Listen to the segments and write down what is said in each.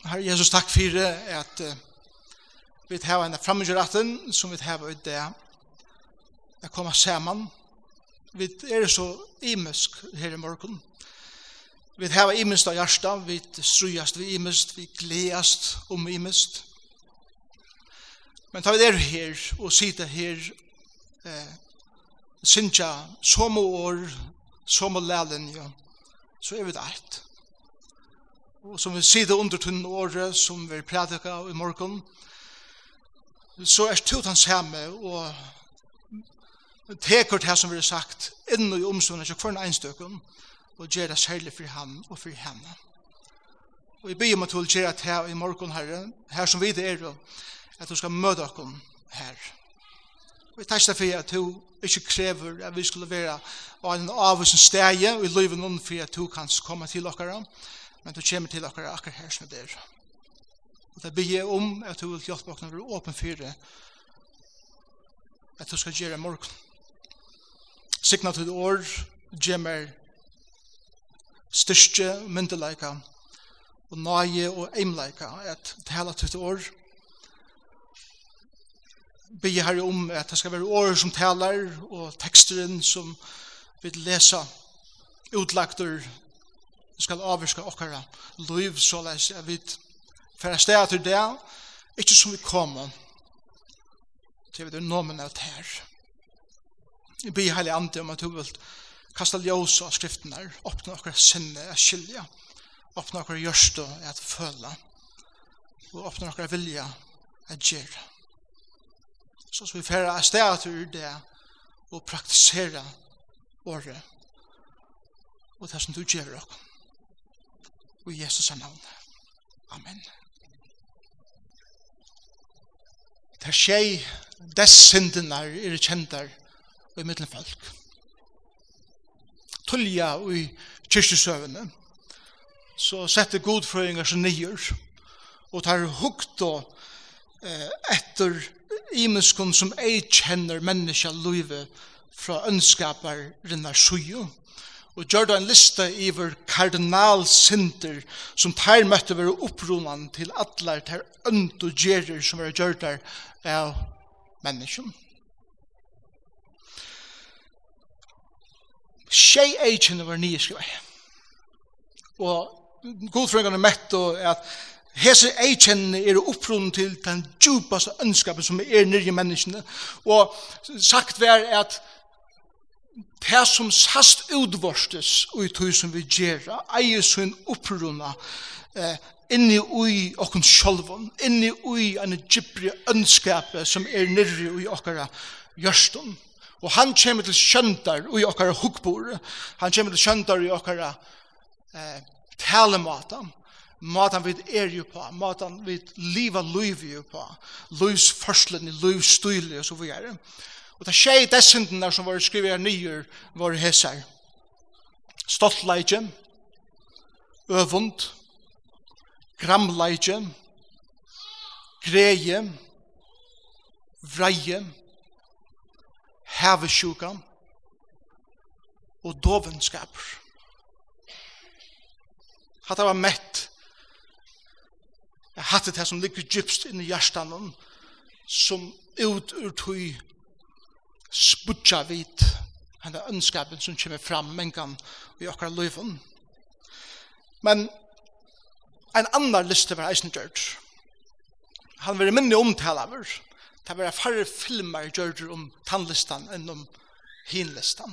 Herre Jesus, takk for det at uh, vi har en framgjøratten som vi har ut det Jeg kommer sammen. Vi er så imisk her i morgen. Vi har imist av hjertet, vi strøyast vi imist, vi gledast om imist. Men tar vi det her og sitter her eh, synsja som år, som lælen, ja, så er vi det eit og som vi sitter under tunn året som vi prædika i morgen, så er det hans hjemme og teker det som vi har sagt inn i omstående til hver enstøkken og gjør det særlig for ham og for henne. Og jeg ber meg til å gjøre det her i morgen, Herre, her som vi det er, at du skal møte dere her. Og jeg takker for at du ikke krever at vi skulle være av en avvisen steg i livet noen for at du kan komme til dere. Og men du kommer til akkurat akkurat her som det er. Og det blir om at du vil hjelpe oss når du åpen for det, at du skal gjøre morgen. Signa til år, gjemmer styrke, myndeleika, og nøye og eimleika, at tala til år, bygge her om at det skal være år som taler, og teksteren som vil lesa, utlagter, som skal avvirka okkara liv så leis jeg vet for jeg steg til det, ikke som vi kommer, til vi er nomen av det her. Jeg blir heilig ande om at du vil kasta ljós av skriftene her, åpne okkara sinne at skilja, åpne okkara gjørste at føla, og åpne okkara vilja at gjøre. Så vi færre steg til det og praktisera året og det som du gjør okkara i Jesus navn. Amen. Det skjer dess syndene er kjentar og i middelen folk. Tullja og i kyrkjesøvene så sette godfrøyngar seg nyer og tar hukt og eh, etter imenskon som ei kjenner menneska løyve fra ønskapar rinnar suju og gjør en liste iver kardinalsinter som teir møtte være opprunan til atler ter ønd og gjerer som er gjør der av menneskjen. Tjei eikene var nye skrivei. Og godfrøngene møtte at hese eikene er oppronan til den djupaste ønskapen som er nyrje menneskene. Og sagt var at det som sast utvorstes og i tog som vi gjerra, eier sin opprunna eh, inni ui okkun sjolvun, inni ui en gypri ønskape som er nirri ui okkara gjørstun. Og han kommer til kjøndar ui okkara hugbore, han kommer til kjøndar ui okkara eh, talematan, matan vi er jo på, matan vi liva luiv jo på, luivs førslen i luivs stylig og så videre. Og Og det skjer det syndene som var skrivet nyer var hesser. Stoltleidje, øvund, gramleidje, greie, vreie, hevesjuka og dovenskap. Hatta var mett. Jeg hatt det her som ligger djupst inni hjertan som ut ur tøy spudja vid henne ønskapen som kommer fram mengan i okkar løyven. Men en annan liste var eisen gjørt. Han var minne omtalaver. Det var færre filmer gjørt om tannlistan enn om hinlistan.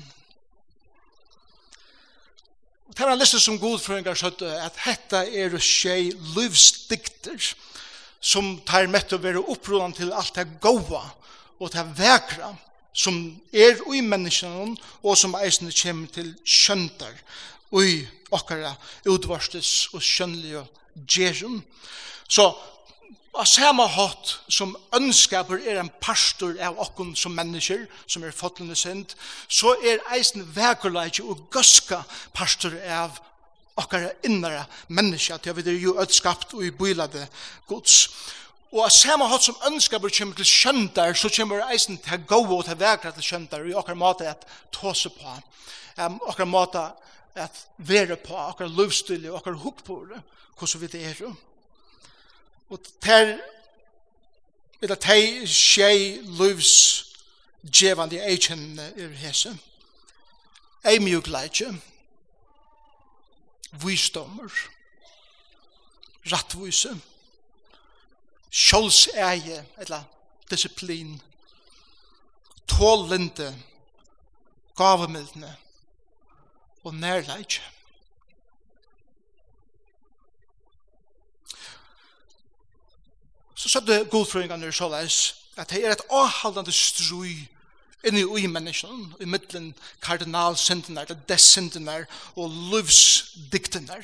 Og det var en liste som godføringar skjøtte at hetta er å skje livsdikter som tar mett å være opprådan til alt det gåa og det vekra som er ui menneskene og som eisende kommer til skjøntar ui okkara utvarstes og skjønlige gjerun. Så av samme hatt som ønskaper er en pastor av okkon som mennesker, som er fotlende sind, så er eisen vekerleik og gøska pastor av okkara innere mennesker, til vi er jo ødskapt og i bylade gods. Og av samme hatt som ønskaper kommer til kjøntar, så kommer eisen til gode og til vekra til kjøntar, og i akkurat måte at tåse på, um, akkurat måte at være på, akkurat løvstil, og hukk på det, hvordan vi det er. Og ter, vil at tei skje løvs djevande eikjen er hese, ei mjukleitje, visdommer, rattvise, rattvise, sjålseie, eller disiplin, tålende, gavemildne og nærleik. Så sødde godfrøyngene sjåleis at det er et avhaldende strøy inni ui menneskene, i middelen kardinalsyndene, eller dessyndene og livsdiktene.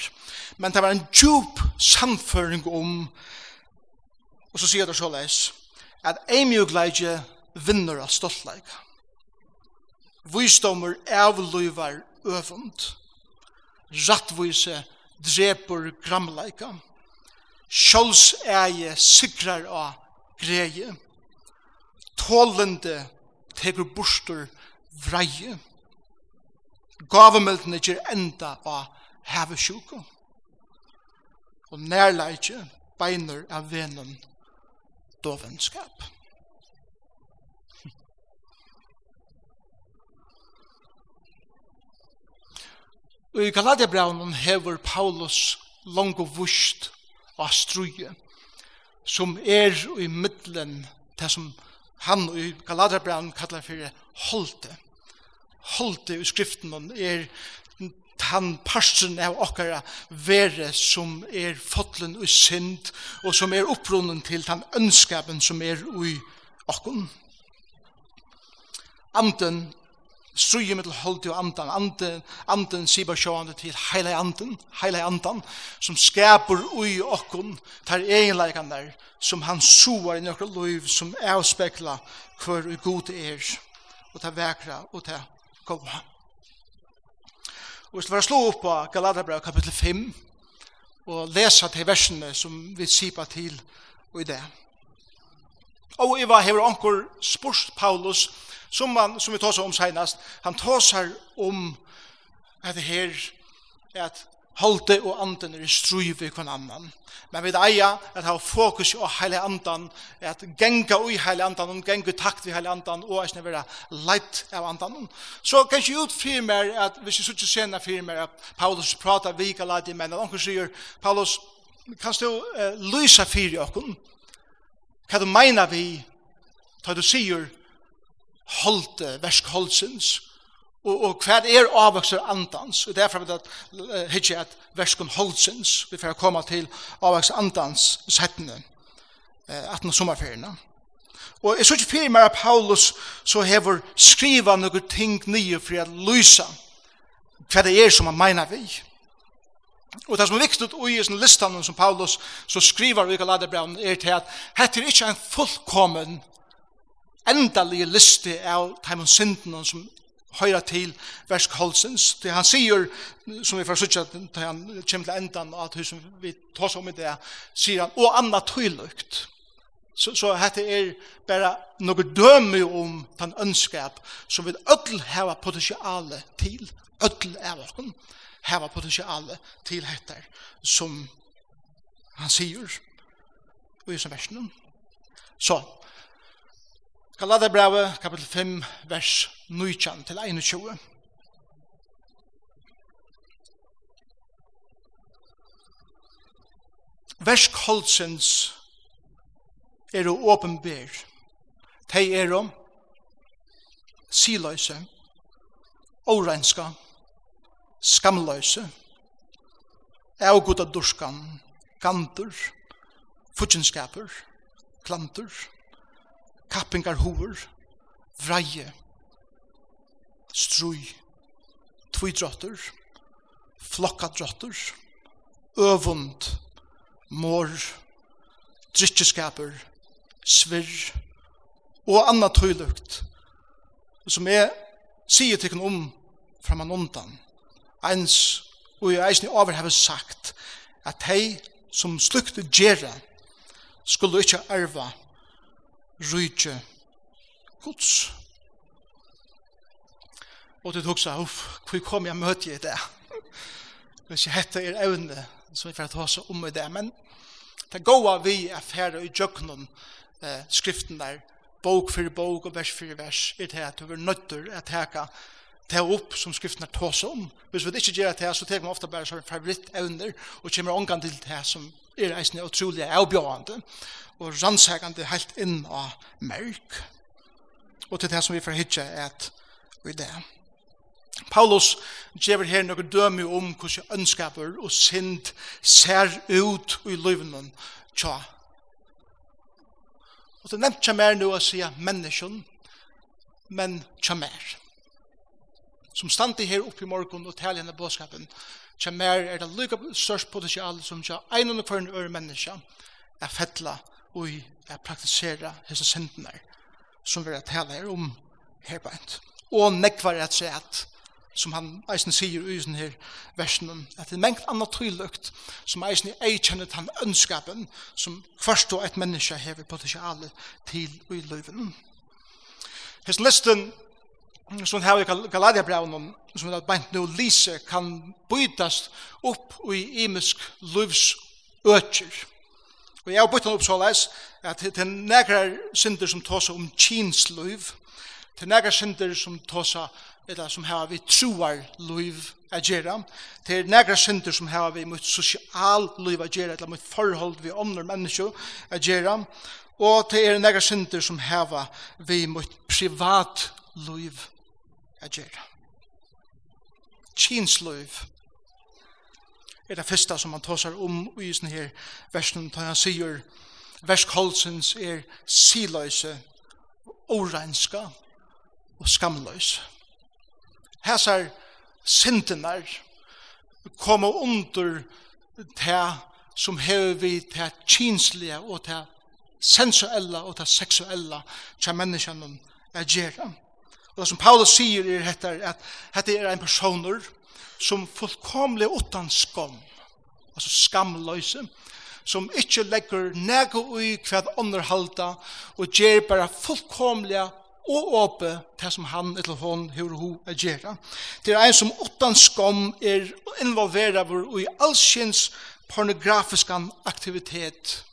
Men det var en djup samføring om Og så sier det så leis, at eimjugleidje vinner av stoltleik. Visdommer avluivar øvund. Rattvise dreper gramleika. Sjålseie sikrar av greie. Tålende teker bostur vreie. Gavemeldene gjer enda av hevesjuka. Og nærleikje beiner av venen dovenskap. Og i Galatia-braunen hever Paulus langt og vust av struje, som er i middelen, det som han i Galatia-braunen kallar for holdte. Holdte i skriften er han parsten av okkara vere som er fotlen og synd og som er opprunnen til han ønskapen som er ui okkon. Anden struje mittel holdt jo andan, anden, anden sibar sjående til heile anden, heile andan, som skaper ui okkun, tar egenleikan der, som han soar i nokre liv, som avspekla hver god er, og ta vekra og ta goa. Og hvis du være slå opp på Galaterbrev kapittel 5 og lesa til versene som vi sipa til og i det. Og Iva hever anker spurs Paulus som, man, som vi tåsar om senast han tåsar om at det her at Holde og anden er i struiv i hver annan. Men vi eier at ha fokus på heile andan, at genga ui heile andan, og genga takt vi heile andan, og at vera leit av andan. Så kanskje ut fyrir mer, at hvis jeg suttje sena fyrir mer, at Paulus prata ikke leit i menn, og anker sier, Paulus, kan du uh, lysa fyrir okkun? Hva du meina vi, ta du sier, holde, versk holdsins, Og, og hva er avvokser andans? Og derfor er det hitje at verskon holdsins, vi får komme til avvokser andans settene, eh, 18. sommerferiene. Og jeg så ikke fyrir meg av Paulus så hever skriva noe ting nye for å lysa hva det er som han mener vi. Og det som er viktig i sin listan som Paulus så skriver i Galaterbrevn er til at dette er ikke en fullkommen endalige liste av taimon synden som høyra til verskholsens, Det han sier, som vi får sutja, til han kommer til endan, og at husen vi tar om i det, sier han, og anna tøylukt. Så, så dette er bare noe døme om den ønskap som vi ødel heva potensiale til, ødel av okken, heva potensiale til dette, som han sier, og i som versen. Så, Galaterbrevet, kapitel 5, vers 19 til 21. Vers holdsens er å åpenber. De er om siløse, årenska, skamløse, avgutta durskan, gantur, futjenskaper, klantur, kappingar hovor, vreie, strui, flokka flokkadrotter, øvund, mor, drittjeskaper, svirr og anna tøylukt som er sier til om framan undan. Ens og jeg eisen over har sagt at hei som slukte gjerra skulle ikkje arva rujtje Guds. Og du hugsa, uff, hvor kom jeg møte i det? Hvis jeg hette er evne, så vi får ta oss om i det. Men det goa vi er færre i djøkkenen eh, skriften der, bok for bok og vers for vers, er det at du er nødt til å teka ta upp som skriftene tås om. Hvis vi ikke gjør det, så tar man ofte bare som favoritt evner, og kommer omgang til det som er eisende utrolig avbjørende, og rannsakende helt inn av mørk. Og til det som vi får hitje er at vi det. Paulus gjør her noe døme om hvordan ønskaper og synd ser ut i livene tja. Og det nevnt ikke mer nå å si menneskjon, men tja kjemmer som standi her oppe i morgen og taler henne bådskapen, kjem mer er det lykke størst potensial som kja en og kvarn øre menneske er fettla og er praktisere hese syndene som vi har tale her om her på en. Og nekvar er seg at som han eisen sier i denne versen at det er mengt annet trylløkt som eisen er eikjennet han ønskapen som først og et menneske hever potensialet til i løyven. Hes listen som her i Galadiabraun, som er beint nu lise, kan bytas opp i imisk livs økjer. Og jeg har bytt han opp så leis, at det er negrar synder som tåsa om kinsliv, det er negrar synder som tåsa, eller som har vi troar liv a gjerra, det er negra synder som har vi mot sosial liv a gjerra, eller mot forhold vi omner menneskjo a gjerra, og det er negra synder som har vi mot privat liv å gjøre. Kinsløyv er det første som han tåsar om i sånne her versen, da han sier verskolsens er siløse, orenska og skamløse. Hæsar syndenar koma under te som hever vi te kinslige og te sensuella og te seksuella til menneskene er gjerra. Og det som Paulus sier er hette, at dette er en personer som fullkomlig utan skam, altså skamløse, som ikke legger nega ui hva underhalda og gjør bare fullkomlig og åpe det som han eller hon hur ho er gjera. Det er en som utan skam er involveret i allsins pornografisk aktivitet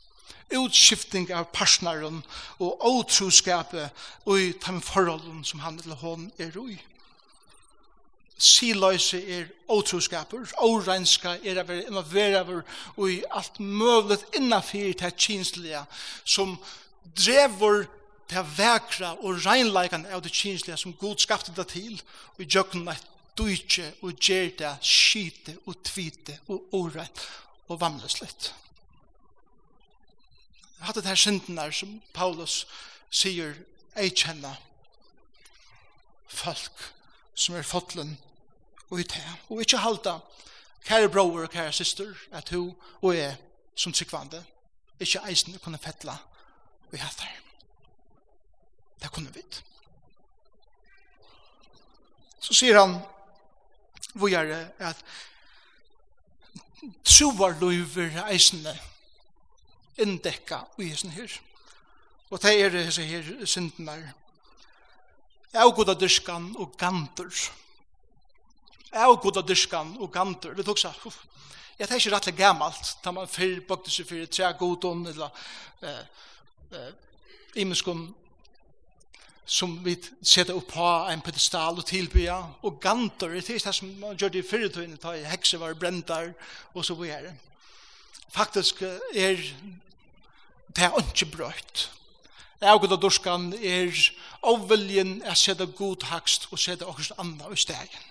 utskifting av partneren og åtroskapet og i de forholdene som han eller hon er i. Siløse er åtroskaper, årenska er å være innoverer og i alt mulig innanfyr til kinslige som drever til vekra og reinleikene av det kinslige som Gud skapte det til og i djøkken et dujtje og det skite og tvite og året og vannløslet. Jeg hadde det her synden der som Paulus sier ei kjenna folk som er fotlen og i te og ikkje halda kære bror og kære syster at hun og jeg som tryggvande ikkje eisen kunne fettla og i hattar det kunne vi så sier han hvor er det at trovar lover eisene inndekka i hessen her. Og det er hese her syndene. Avgoda dyrskan og gantur. Avgoda dyrskan og gantur. Det tok seg, uff. Ja, det er ikke rettelig gammalt, da man fyrr bakte seg fyrir tre godon, eller eh, eh, imenskon som vi setter opp på en pedestal og tilbya, og gantor, det er det som man gjør det i fyrretøyene, ta i hekse var brentar, og så videre faktisk er det er ikke brøyt. Avgud og dorskan er avviljen å sette god hakst og sette okkur anna i stegen.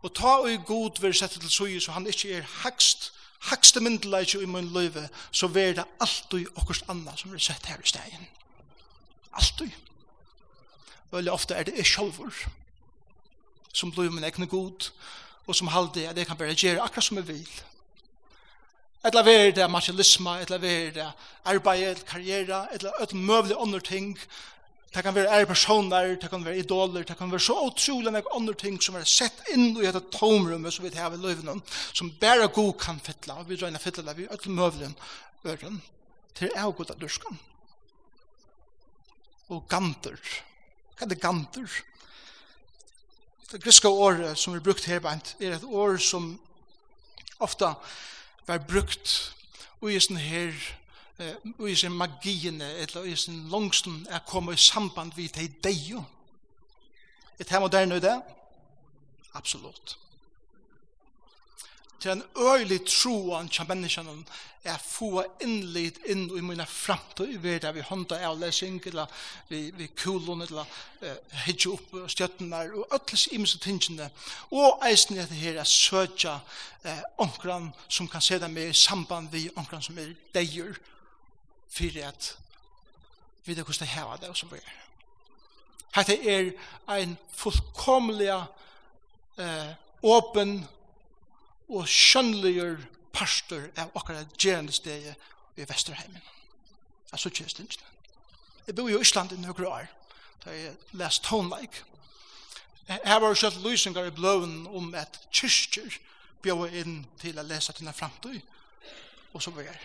Og ta og god vil sette til sui så han ikke er hakst, hakste myndelaik i min løyve, så ver det alltid okkur anna som er sett her i stegen. Alltid. Veldig ofte er det jeg sjolvor som blir min egne god og som halde at jeg kan bare gjøre akkurat som jeg vil Etla ver det materialisme, etla ver det arbeid, karriere, etla et møvlig andre ting. Det kan være ære personer, det kan være idoler, det kan være så utrolig nek andre ting som er sett inn i dette tomrummet som vi har i løyven som bare god kan fytla, og vi drøyna fytla det vi etla møvlig øren til er god av durskan. Og ganter. Hva er det ganter? Det griske året som vi brukt her, er et år som ofta var brukt og i sin her og i sin magiene eller i sin langsten er kommet i samband vid de deio. Et her moderne det? Absolutt til en øylig troan til menneskene er få innlitt inn i mine fremtid i verden. Vi hånda av lesing eller vi, vi kulon eller uh, hitje opp støttene og øtles imens tingene. Og eisen er det her er søtja uh, omkran som kan se dem i samband vi omkran som er deir for at vi vet hvordan det her heva det som vi er Hette er ein fullkomlig eh, åpen og skjønnligur parster av okkara gjerende stegi i Vesterheimen. Jeg så kjøst ikke. Jeg bor i Øsland i nøkru år, da jeg lest tonleik. Jeg var selv lysingar i bløven om at kyrkjer bjør inn til å lese til tina framtid, og så var jeg.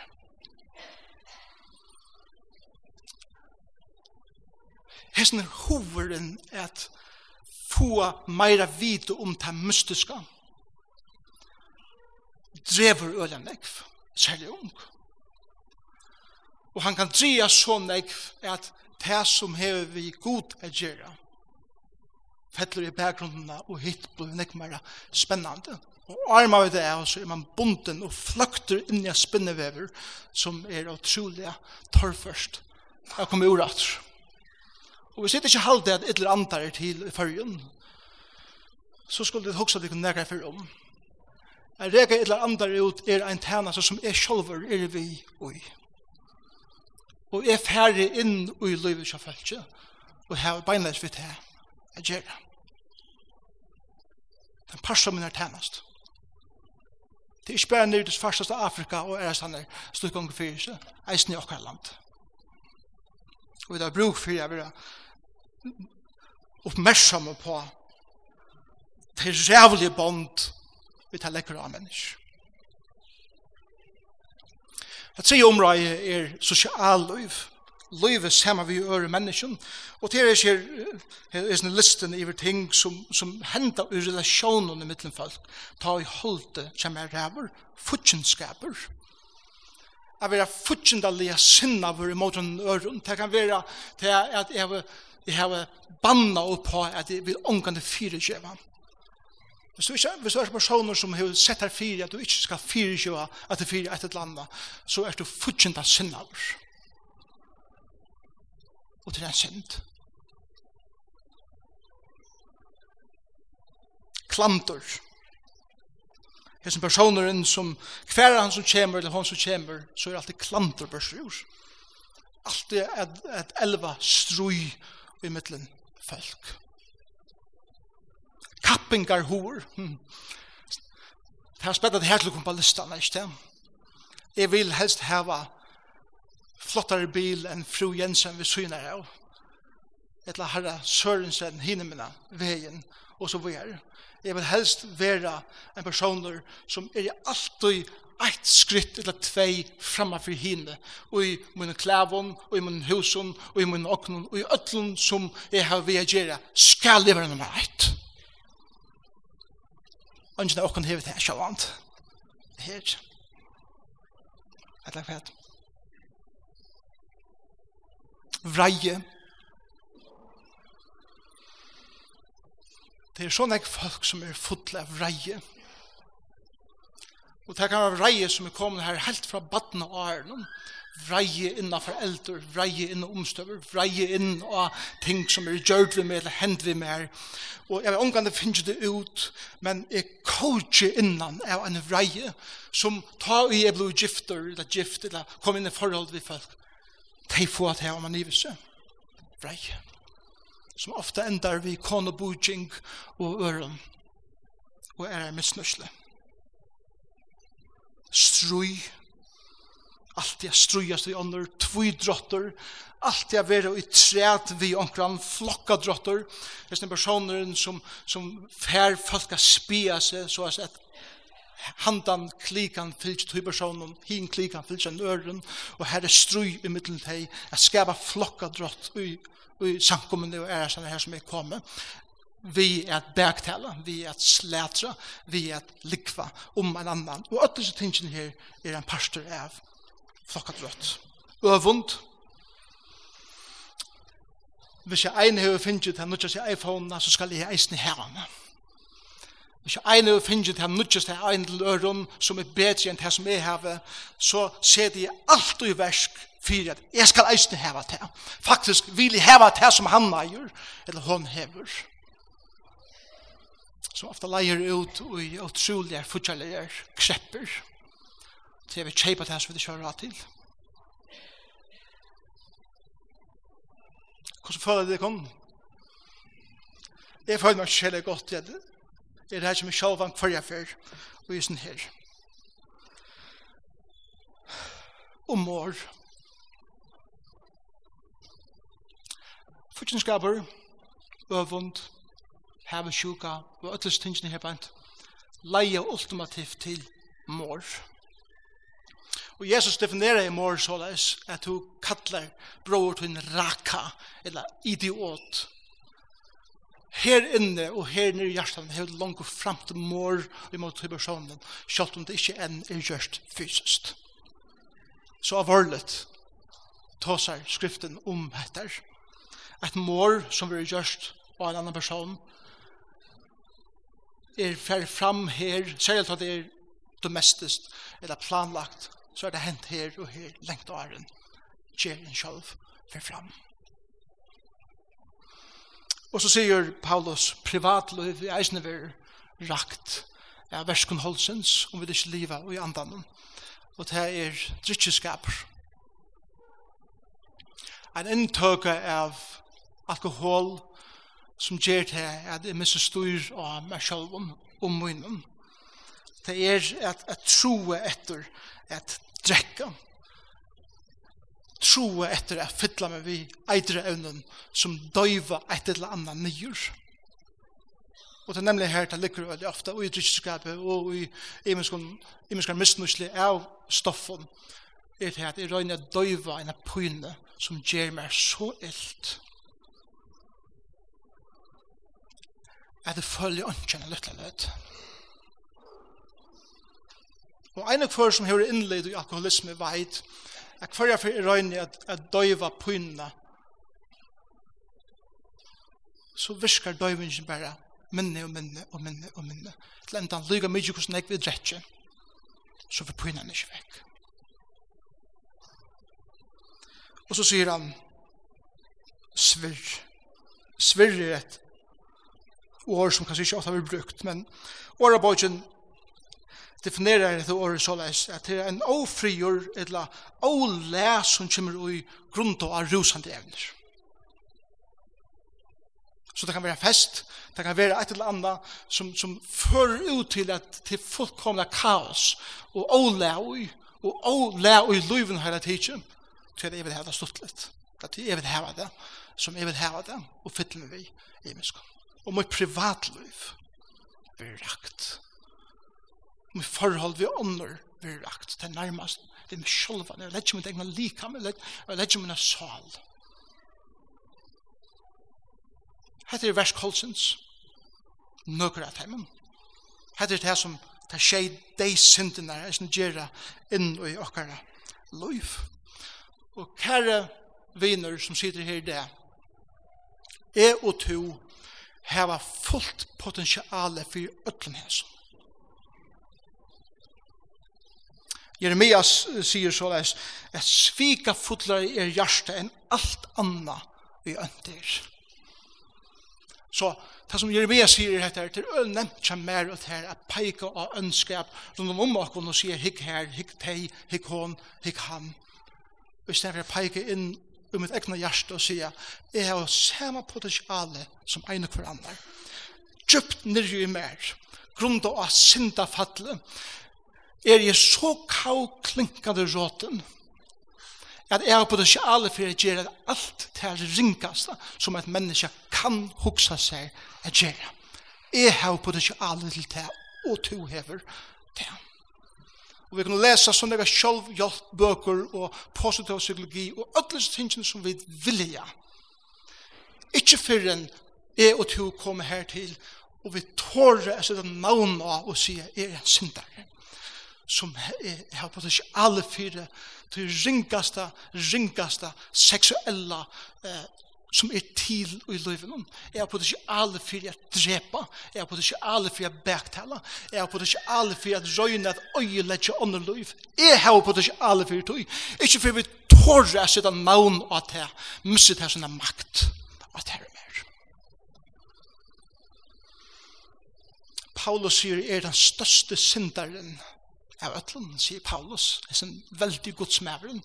Hesten er hoveren at få meira vite om det mystiske, drever øyla nekv, særlig ung. Og han kan dreja så nekv at det som hever vi god er gjerra, fettler i bakgrunnene og hitt blir nekv mer spennande. Og arma vi det er, så er man bunden og flakter inn i spinnevever som er utrolig torrførst. Jeg kommer ur at. Og vi sitter ikke halvdelt et eller annet til i fyrjen, så skulle det hoksa det kunne nekra fyrir om. En reka eller andar ut er ein tænaste som er sjolver er vi ui. Og er færre inn ui livet av feltje, og her beinleis vi til a gjerra. Den parsa min er tænast. Det er ikke bare nere til farsaste Afrika og er stannar slukkong for seg, eisen i okkar land. Og vi har bruk fyrir jeg vera oppmerksomme på til rævlige bond vi tar lekkere av mennesker. Det tredje området er sosial liv. Livet sammen vi øre mennesken. Og til er ser er en listen over ting som, som hender i relasjonen i midtenfall. Ta i holde som er ræver, futjenskaper. Jeg vil ha futjendalige sinne over i måten øren. Det kan være til at jeg har banna upp på at jeg vil ångande fyrirkjeva. Hvis du ikke hvis du er personer som har sett her fire, at du ikke skal fire kjøa at det fire etter et landa, så er du fortjent av syndavur. Og det er en synd. Klantor. Hessen personeren som, hver han som kommer, eller han som kommer, så er alltid klantor børsrur. Alltid et, et elva strui i mittlen folk kappingar hår. Det har spett at det her til å komme på listan, ikke det? Jeg vil helst heva flottare bil enn fru Jensen ved syner av. Etla herra Sørensen hinner mina veien, og så videre. Jeg vil helst være en personer som er alltid ett skritt eller tvei framme for henne, og i mine klævån, og i mine husen, og i mine åknen, og i øtlen som jeg har ved å gjøre, skal jeg være nummer ett ønsken av åkken hevet her sjalvant. Her. Eller hva Vreie. Det er sånn ek folk som er fotle av vreie. Og det kan være vreie som er kommet her helt fra baden og æren vreie innan foreldre, vreie innan omstøver, vreie inn av ting som er gjørt vi med eller hend vi med. Og jeg vet omgang det finnes det ut, men jeg coacher innan av en vreie som tar i jeg blod gifter, eller gift, eller kom inn i forhold til folk. De får at jeg om en ivelse. Vreie. Som ofte endar vi konobujing og øren. Og er misnøsle. Strøy. Strøy Alt a strujas vi ånder, tvoi drottor, Alt a vera i træt vi onkran, flokka drottor, det er personer som, som fær folk a spia seg, så sett handan klikan fylgj tui personen, hin klikan fylgj en øren, og her er strui i middelen hei, a skapa flokka drott i, i samkommende og æresene her som er kommet, vi at bergtala, vi at slætra, vi at likva om en annan. Og alle disse tingene her er en pastor av flokka flokkadrøtt. Øvund. Hvis jeg ene har finnet den nødgjøst i iPhone, så skal jeg eisen i herrene. Hvis jeg ene har finnet den nødgjøst i ene til øren, som er bedre enn det som jeg har, så ser de alt i versk fyrir at jeg skal eisen i heva til. Faktisk vil jeg heva til som han eier, eller hon hever. Så ofta leier ut og i utrolige, fortjellige krepper til jeg vil kjøpe det som vi kjører rett til. Hvordan føler det kom? Jeg føler meg selv godt i det. Det er det som jeg selv vant før jeg før, og i sånn her. Og mor. Fortjenskaper, øvund, heve sjuka, og øtles tingene her bant, leie ultimativt til mor. Mor. Og Jesus definerer i mor såleis at hun kallar bror til en raka, eller idiot. Her inne og her nere i hjertan har hun langt fram til mor imot til personen, selv om det ikke enn er gjørst fysisk. Så avhårlet tåsar skriften om etter at mor som vil gjørst av en annan person er fer fram her, særlig at det er domestisk eller planlagt så er det hent her og her lengt av æren. Kjeren selv for fram. Og så sier Paulus privatliv i eisene ver rakt av ja, verskun holdsens om vi ikke liva og i andan. Og det er drittjeskap. En inntøke av alkohol som gjør det at jeg misser styr av meg selv om munnen. Det er at, at troe etter at drekka. Troe etter at fytla meg vi eitre evnen som døyva et eller annan nyur. Og det er nemlig her det ligger veldig ofta og i drittskapet, og i imenskar misnusli av stoffen, er det at jeg røyner døyva en pyne som gjør meg så illt. At det følger ønsken en løtla løt. Og en av hver som har innleid i alkoholisme veit at hver jeg fyrir røyne at, at døyva pynna så virkar døyvingen bare minne og minne og minne og minne til enda han lyga mykje hvordan jeg vil dretje så får pynna han ikke vekk. Og så sier han svirr svirr er et ord som kanskje ikke ofte har vært brukt men åra bøygen definerar det ordet så leis, at det er en ofrior eller olæ som kommer i grunn av rusande evner. Så det kan være fest, det kan være et eller annet som, som fører ut til at til fullkomna kaos, og olæ ui, og ålæ ui luven hele tiden til at jeg vil ha det stått litt. At jeg vil ha det, som jeg vil ha det, og fylle meg vi i mennesken. Og mitt privatliv blir rakt om i forhold vi ånder vi er rakt til nærmest. Det er meg selv, jeg legger min egen likam, jeg lett legger min sal. Hette er verskolsens, nøkker av teimen. Hette er det som tar skje de syndene, jeg som gjør inn i okkara liv. Og kære viner som sitter her i det, jeg og to heva fullt potensiale for øtlen hesson Jeremias sier så leis, et svika fotlar er hjärsta enn alt anna vi ønter. Så det som Jeremias sier er dette, det er øl nevnt seg mer ut her, at peika og ønskap rundt om okken og sier hikk her, hikk tei, hikk hon, hikk han. Og i stedet for peika inn i mitt egna hjärsta og sier, jeg har samme potensiale som ein hver andre. Djupt nirri i mer, grunda av synda fatle, er jeg så kavklinkande råten at jeg har potensialet for å gjøre alt til det ringaste som et menneske kan huksa seg å gjøre. Jeg har potensialet til det, og to hever det. Og vi kan lese sånne der sjølvhjelpbøker og positiv psykologi og alle tingene som vi vilja. Ikke før en jeg og to kommer her til og vi tårer å sette navn av og sier jeg er en syndare som har potensial for til ringaste, ringaste seksuella eh, som er til i livet. Jeg har potensial for å drepa, jeg har potensial for å baktale, jeg har potensial for å røyne at øyelegge under liv. Jeg har potensial for det. Ikke for vi tårer å sitte navn av det, men sitte her sånn makt av det her mer. Paulus sier er den største synderen, av ötlun, sier Paulus, er sin veldig godsmæren,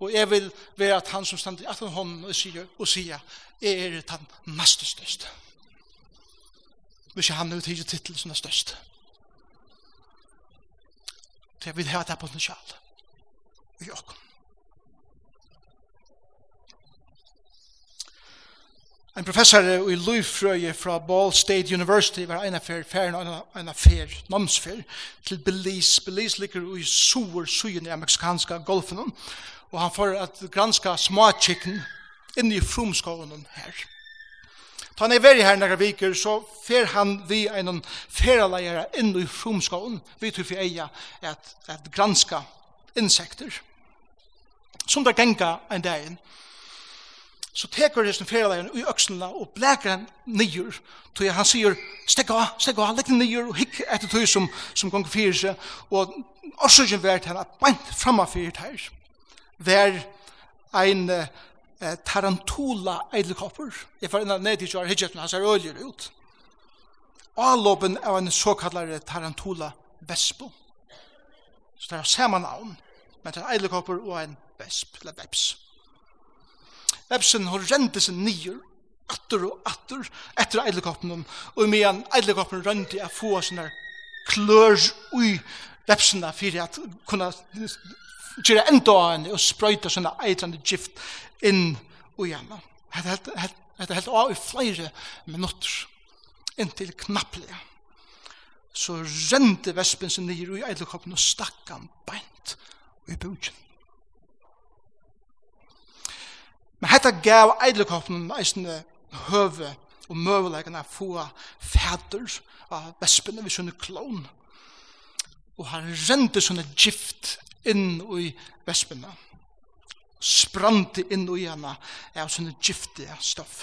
og jeg vil være at han som stand i ætlun hånden og sier, og sier, jeg er den mest største. Hvis jeg han er tidlig titel som er størst. Så jeg vil ha det på den sjal. Vi åkken. En professor i Lufrøye fra Ball State University var en affær, færen og en affær, namnsfær, til Belize. Belize ligger i sur syen i amerikanska golfen, og han får at granska småkikken inn i frumskånen her. Da han er veri her nægra viker, så fer han vi en færaleier inn i frumskånen, vi tror vi eier at, at granska insekter. Som det genga en dagen, så teker hesten ferleien i øksnene og bleker han nyer. Så han sier, stegg av, stegg av, legg nyer og hikk etter tog som, som gong fyrir seg. Og årsøkjen vært han at beint framme fyrir her. Vær ein uh, tarantula eidelkopper. Jeg var innan ned til kjør hidjetten, han ser øljere ut. Avlåpen av en såkallare tarantula vespo. Så det er samme navn, men det er eidelkopper og en vesp, eller veps. Vepsen har rente seg nyer, atter og atter, etter eidlekoppen, og medan eidlekoppen rønte jeg få sånne klør ui vepsene for at kunne gjøre enda av henne og sprøyte sånne eitrande gift inn og hjemme. Hette helt av i flere minutter, inntil knapplige. Så rente vespen seg nyer ui eidlekoppen og stakk han beint ui bugen. Men hetta gav eidlekoppen eisne høve og møvelegene er få fæder av vespene ved sånne klon. Og han rente sånne gift inn i vespene. Sprante inn i henne av sånne giftige stoff.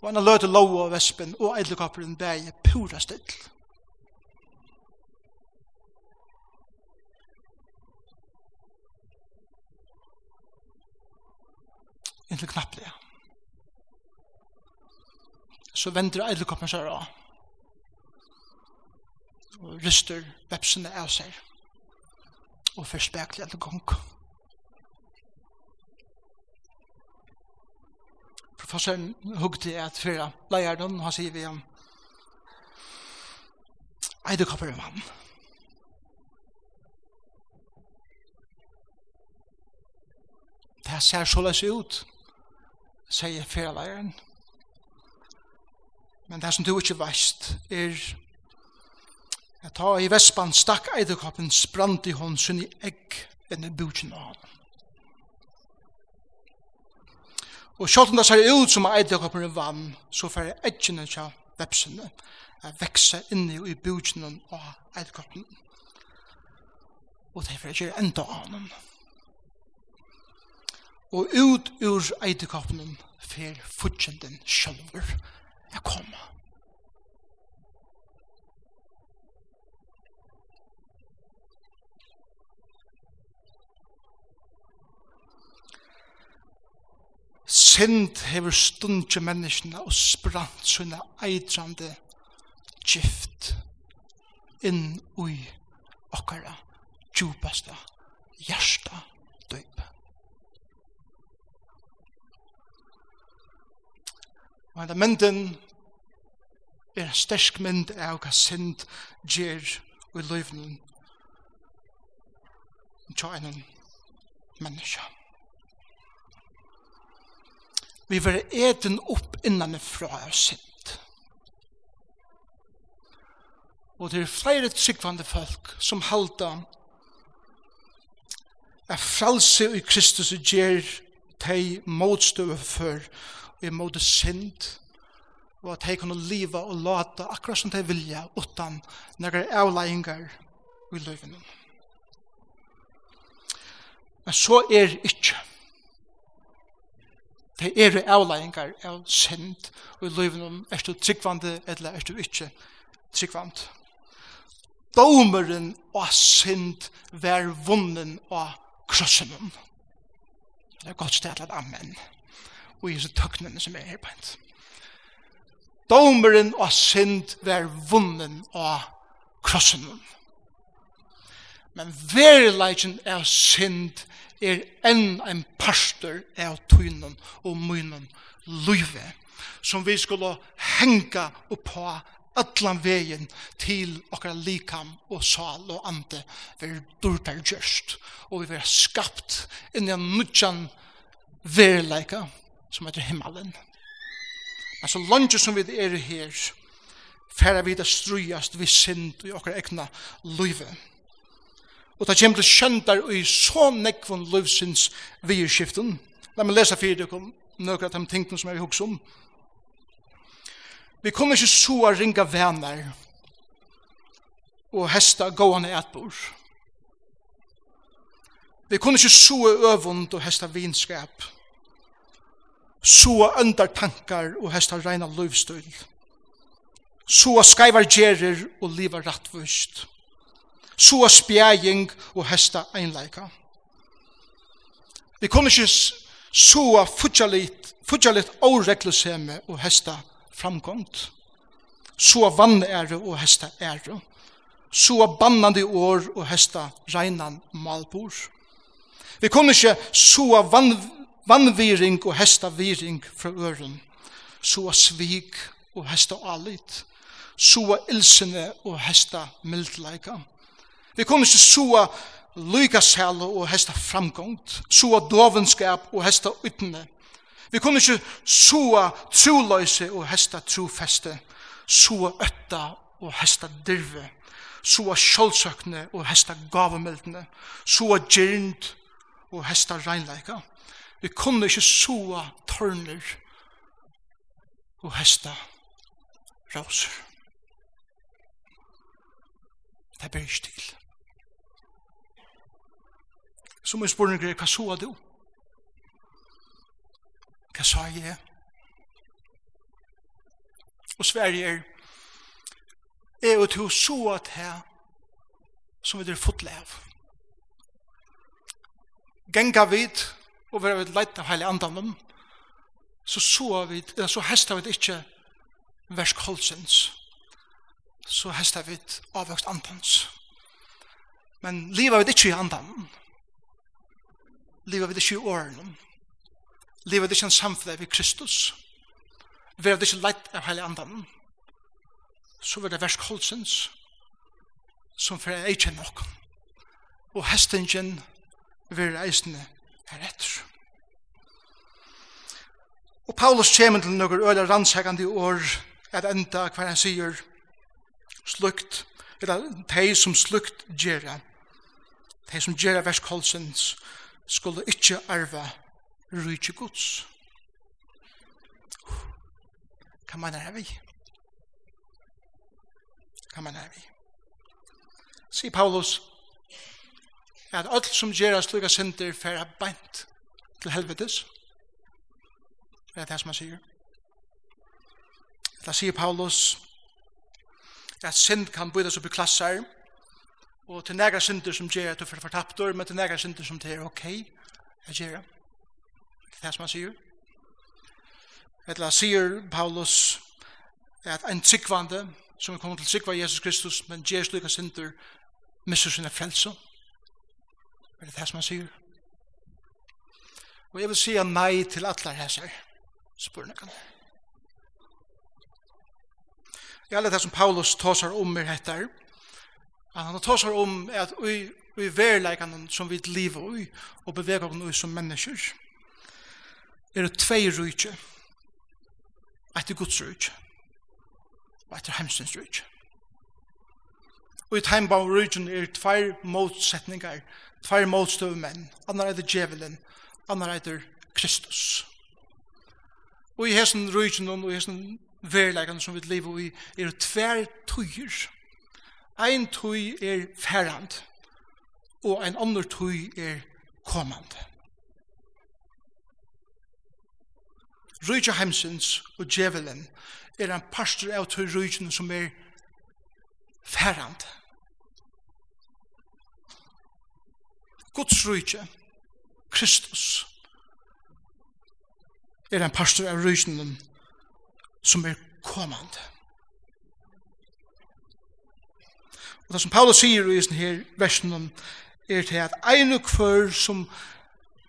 Og han løte lov av vespen og eidlekoppen bæg pura stilt. inntil knapplega. Så vender eidlekoppen seg av. Og ryster vepsene av seg. Og først spekler etter gong. Professoren hugde et fyra leieren, han sier vi om eidekopper om han. Det ser så løs ut. Det sier ferdeleieren. Men det som du ikke veist er at ta i vespan stakk eidekoppen sprant i hånd sunn i egg enn i bukjen av hånd. Og sjålt om det ser ut som eidekoppen er vann, så fer eggene til vepsene er vekse inni i bukjen av eidekoppen. Og det fer ikke enda av hånd og ut ur eitekoppen fer futsjenden sjølver jeg kommer. Sind hever stundje menneskene og sprant sånne eitrande gift inn ui okkara djupasta hjärsta Og enda mynden er en stersk mynd av hva synd gjer i løyvnen tja en menneske. Vi var eten opp innan fra av synd. Og det er flere tryggvande folk som halda er fralse i Kristus og gjer teg motstøve for i måte synd, og at de kunne leve og lata akkurat som de vilja, utan nægare avleggingar i løyvene. Men så er ikke. Det er avleggingar av synd i løyvene, er du tryggvande eller er du ikke tryggvande. Domeren av synd vær vunnen av krossen. Det er godt stedet, amen. Amen og i hese tøknene som er her på hent. Domeren og synd var vunnen av krossen. Men verilegjen av synd er enn en pastor av tøynen og mynen løyve som vi skulle henga på allan vegin til okkar likam og sal og ande ver durtar gjørst og vi ver skapt inn i en nudjan verileika som heter himmelen. Men så langt som vi er her, færre vi det strujast vi sind i okkar egna løyve. Og det kommer til kjøndar i så nekvun løyvsins vierskiften. La meg lese fyrir dere noen av de tingene som jeg vil om. Vi kommer ikke så å ringa venner og hesta gående etbord. Vi kunne ikke så øvund og hesta vinskap. Sua øndar tankar og hesta reina løvstøl. Sua skaivar gjerir og liva rattvust. Sua spjæging og hesta einleika. Vi kunne ikke soa futjalit fudjalit årekluseme og hesta framgånd. vann vannære og hesta ære. Sua bannande år og hesta reinan malbor. Vi kunne ikke soa vann vannviring og hestaviring fra øren, så svik og hesta alit, så ilsene og hesta mildleika. Vi kunne ikke så lykasæle og hesta framgångt, så dovenskap og hesta ytne. Vi kunne ikke så troløse og hesta trofeste, så øtta og hesta dirve, så sjølsøkne og hesta gavemeldene, så gyrnd og hesta reinleika. Vi kunne ikke soa tørner og hesta rauser. Det ber ikke til. Så må jeg spørre noen hva soa du? Hva sa jeg? Og Sverige er er jo til soa at her som vi er lev. Genga vid og vera vi leit av heilig andanum så så vi, eller så hesta vi ikkje versk holdsens, så hesta vi avvøkst andans. Men liva vi ikkje i andan. Liva vi ikkje i åren, liva vi ikkje en samfunn vi Kristus, vera vi ikkje leit av heilig andan. Så vera versk holdsens, som fer eikjen nok Og hestingen vera eisne er etter. Og Paulus kommer til noen øyne rannsakende år at enda hva han sier slukt, eller de som slukt gjerra, de som gjerra vers kolsens, skulle ikke arve rydde gods. Hva mener vi? Hva mener vi? Sier Paulus, at alt som gjør gerast lukka synder fer beint til helvetes. Det er det som han sier. Da sier Paulus at synd kan bydas upp i klasser og til nægra synder som gjør at du får fortapt men til nægra synder som det er ok at gjør Det Det er det som han sier. Eller sier Paulus at en tryggvande som er kommet til tryggva Jesus Kristus, men ger slukka synder, misser sinna frelse. Er det det som han sier? Og jeg vil si nei til alle hesser spørningene. Jeg er det som Paulus tåsar om i dette Han tåsar om at vi, vi verleikene som vi lever i og beveger oss som mennesker er det tvei rujtje. Etter Guds rujtje og etter hemsens rujtje. Og i heimbaum rujtjen er tvei motsetningar Fær motstøv menn. Annar eitir djevelen. Annar eitir Kristus. Og i hessen rujtjen og i hessen verleikene som vi lever i er tver tøyer. Ein tøy er færand, Og ein annar tøy er kommande. Rujtja heimsins og djevelen er en pastor av tøy rujtjen som er ferrand. Guds rujtje, Kristus, er en pastor av rujtjen som er kommande. Og det som Paulus sier i denne her versen er til at ein og kvør som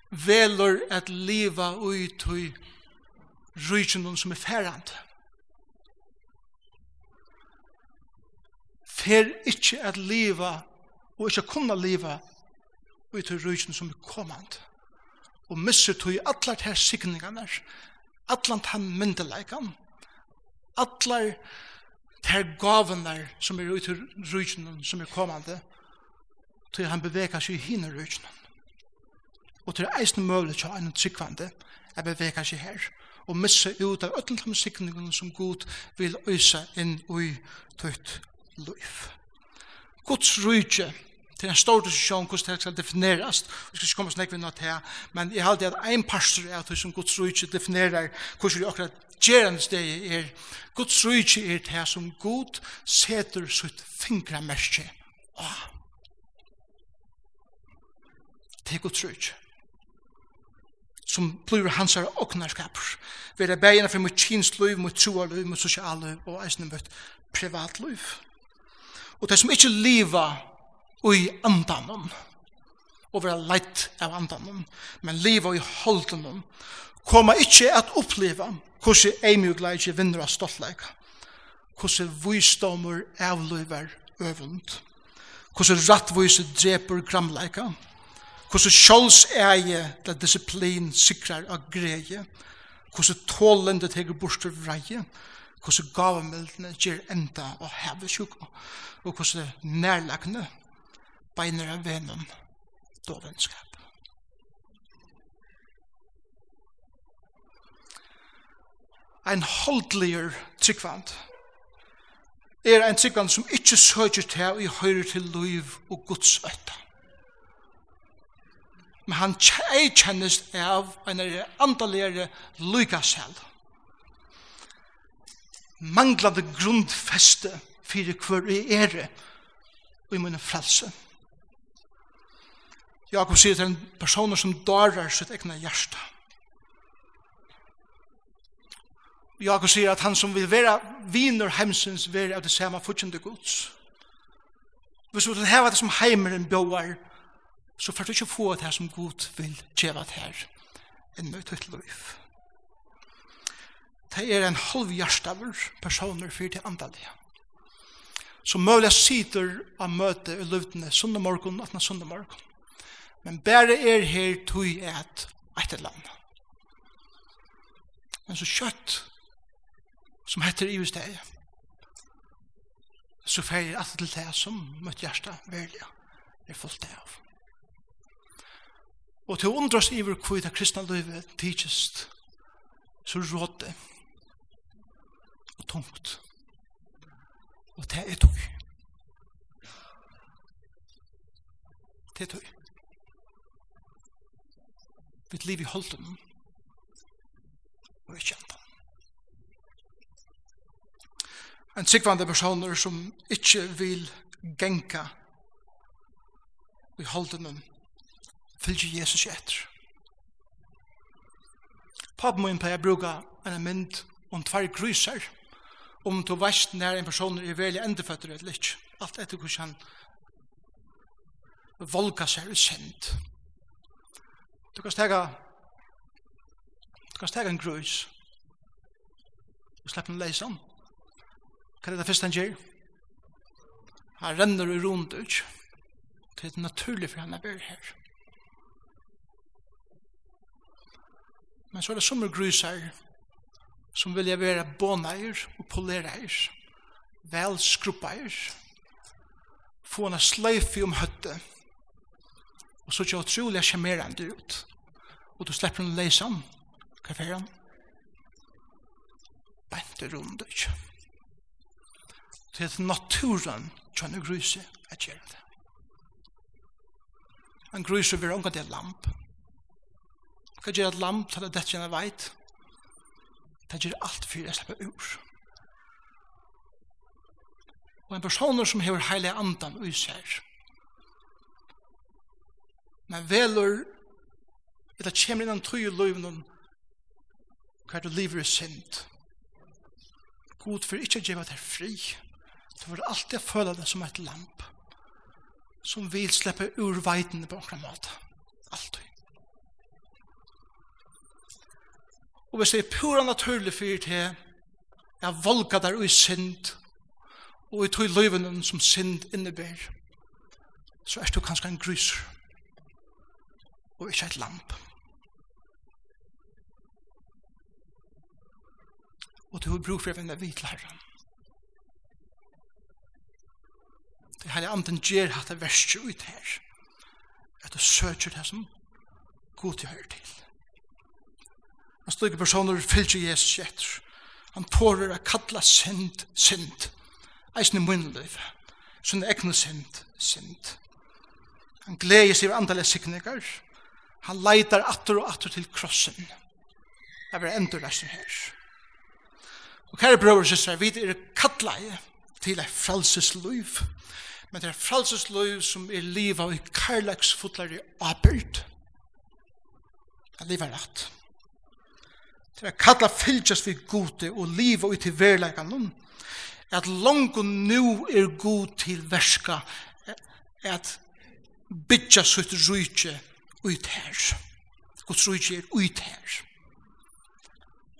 velur at liva ut i rujtjen som er ferrande. Fer ikkje at liva og ikkje kunna liva ut i til røysen som er kommand. Og misser tog i atler til signingene, atler til myndeleikene atler til gavene som er i til røysen som er kommande, til han beveger seg i henne røysen. Og til eisen mulig til en tryggvande, er beveger seg her, og missa ut av öllum tæm sikningene som Gud vil øysa inn i tøyt løyf. Guds rujtje Det er en stor diskusjon hvordan det skal defineres. Vi skal ikke komme snakk ved noe til, men jeg halte at en pastor er at som Guds rujtje definerer hvordan vi akkurat gjerende steg er. Guds rujtje er det som Gud seter sitt fingramerskje. Åh! Det er Guds rujtje som blir hans her åknarskaper. Vi er beina for mot kins liv, mot troa liv, mot sosial liv, og eisne mot privat liv. Og det som ikke liva i andanum og vera leit av andanum men liva i holdenon koma ikkje at oppleva hvordan eimugleikje vinner av stoltleik hvordan vysdommer avløyver øvund hvordan rattvise dreper gramleika hvordan sjåls eie til disiplin sikrar av greie hvordan tålende teger bostur vreie hvordan gavemeldene gjør enda og heve sjuk og hvordan nærlagene beinere venom dovenskap. Ein holdliger tryggvand er ein tryggvand som ikkje søker til og høyrer til liv og Guds øtta. Men han ei kjennes av en andalegere lykasel. Manglande grundfeste fyrir hver i ere og i munne frelse. Jakob sier til en person som darar sitt egna hjärsta. Jakob sier at han som vil være viner hemsens være av det samme fortjende gods. Hvis du vil heva det som heimeren bjøver, så får du ikke få det som god vil gjøre det her enn med tøtt liv. Det er en halv halvhjertaver personer for det andalige. Som mulig sitter av møte i løvdene sundag morgen, 18. sundag morgen men bare er her tog et et eller. Men så kjøtt som heter i steg, så fer alt til det som møtt hjertet velja er fullt av. Og til å undras iver hvor det kristne livet tidsest, så rådde og tungt og det er tog. Det er tog vitt liv i holden og ikke andan. En sikvande personer som ikke vil genka i holden fylgje Jesus etter. Pappen min pleier bruka en mynd om tvær gryser om du veist nær en person er veldig endeføtter eller ikke. Alt etter hvordan han volka seg i sendt. Du kan stega du kan stega en grus og slepp den leisan. Hva er det første han gjør? Han renner i rundt ut. Det er naturlig for han er bare her. Men så er det som er sommergruser som vilja være båneier og polereier, vel skrupeier, få henne sløyfi om høttet, Og så kjører utrolig sjarmerende ut. Og du slipper hun leise om kaféen. Bente rundt ikke. Det er naturen som er gruset at gjør det. Han gruset vil omgå det lamp. Hva gjør et lamp til det dette kjenner veit? Det gjør alt for jeg slipper ur. Og en person som hever heilig andan og iser, men velur eller kommer innan tøy i løyvnum hver du lever i synd. God for ikke gjeva deg fri. Du får alltid føle deg som et lamp som vil slippe ur veiden på omkring måte. alltid Og hvis det er pura naturlig fyrir til jeg volga der ui synd og i tøy løyven som synd innebær så er du kanskje en gryser og ikke et lamp. Og du har brug for å vende vidt læreren. Det her er anden gjør at det verste ut her. At du søker det som god til å høre til. Han stod ikke personer fyllt i Jesus etter. Han tårer å kalla synd, synd. Eisen i munnen munnløyv. Sånn egne synd, synd. Han gleder seg over andalige sikninger. Han leitar atter og atter til krossen. Det er endur versen her. Og kære brøver og søstre, vi er kattleie til et frelsesluiv. Men det er frelsesluiv som er liv av kærleksfotlare abyrd. Det er liv er rett. Det er kattla fylgjast vi gode og liv og til verleikan at langt og nu er god til verska at bytja sutt rujtje ut her. Guds rujtje er ut her.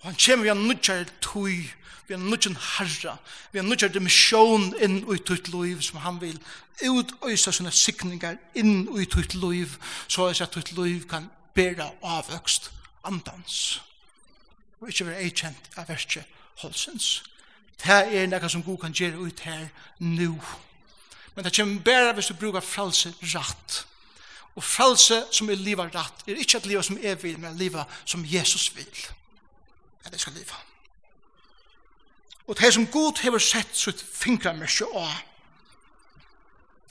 Og han kommer vi an nudjar tui, vi an nudjar harra, vi an nudjar dimisjon inn ui tutt loiv som han vil utøysa sine sikningar inn ui tutt loiv, så at tutt loiv kan bera avvøkst andans. Og ikkje være eikjent av verset holsens. Det er nekka som god kan gjere ut her nu. Men det kommer bare hvis du brukar fralse rett. Og frelse som er livet rett, er ikke et liv som er vil, men livet som Jesus vil. Er det skal livet. Og det som Gud har sett sitt fingermerske av,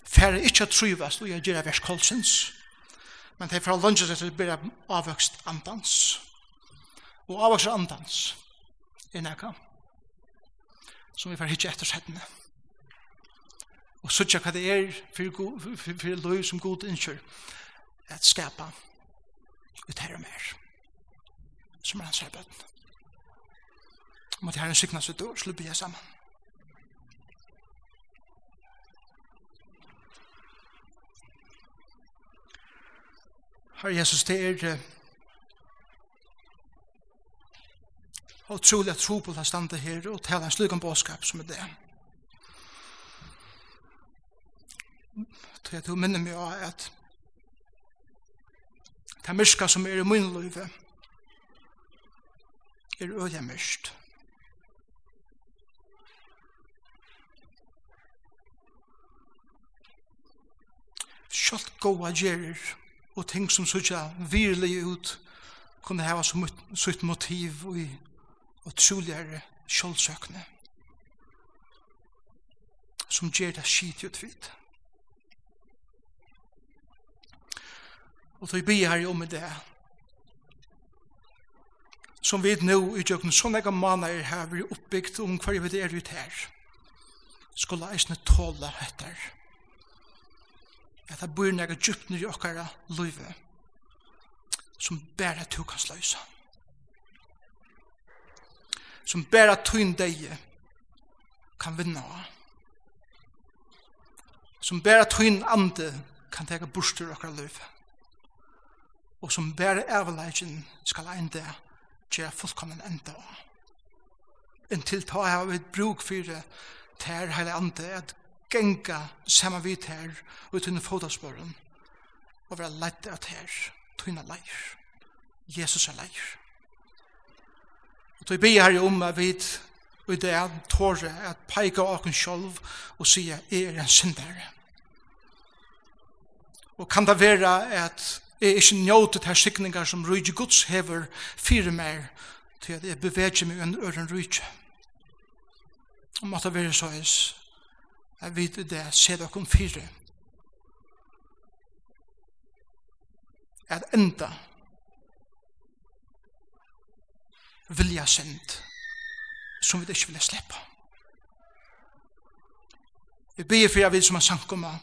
færre ikke trivast og jeg gjør vers kolsens, men det er fra til å bli avvøkst andans. Og avvøkst andans er nekka, som vi får hitje etter settene og søtja hva det er for løy som god innkjør at skapa ut her og mer som er hans her bøtten at herren sykna sitt år, slipper jeg sammen. Herre Jesus, det er uh, utrolig at tro på det her og tale en slik om bådskap som er det. tror jeg du minner meg av at det myrska som er i min liv er øye myrst. Sjalt goa gjerir og ting som sutja virlig ut kunne hava som sutt motiv og, og troligere sjoldsøkne som gjer det skit ut vidt. Og tog bi her om det som vi nå i døgnet, sånn ega maner her vi oppbygd om hva vi er ut her skulle eisne tåle etter at det bor nega djupt nere i okkara løyve som bæra to kan sløysa som bæra tøyn deie kan vinna som bæra tøyn ande kan tega bursdur okkara løyve og som bare avleggen skal enda gjøre fullkommen enda. En tiltag har vi bruk for det her hele andre at genga saman vidt her uten fotasporen og være lett at her tøyna leir. Jesus er leir. Og vi bi her om at vi og det er tåre at peika åken sjolv og sige er en syndare. Og kan det være at Jeg er ikke njótet her sikningar som rujtje Guds hever fyrir mer til at jeg beveger meg under øren rujtje. Og måtte være så eis jeg vet det se dere om fire at enda vilja sendt som vi ikke vil slippe. Vi ber for jeg vil som en sankumma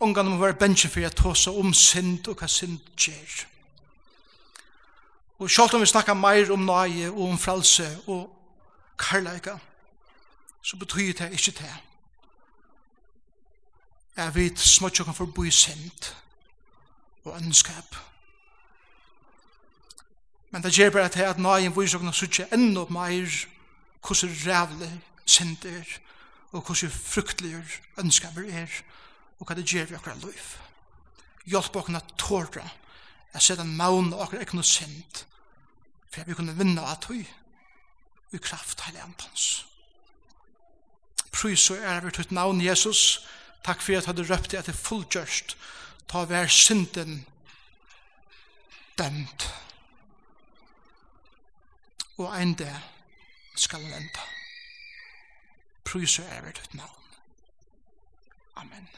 Ongan må være bensje for jeg tåse om synd og hva synd gjør. Og selv om vi snakker mer om nøye og om frelse og karlæga, så betyr det ikke det. Jeg vet smått jo kan forbo i synd og ønskap. Men det gjør bare til at nøyen viser oss ikke enda mer hvordan rævlig synd er og hvordan fruktlige ønskap er og hva det gjør vi akkurat liv. Hjelp okken at tåra, at sette en maun og akkurat ikke noe synd, for at vi kunne vinne av tøy, i kraft heilig antans. Prøys og ære vi tøyt navn Jesus, takk for at du røpte at det til fullgjørst, ta hver synden dømt. Og en det skal han enda. Prøys og ære vi tøyt navn. Amen.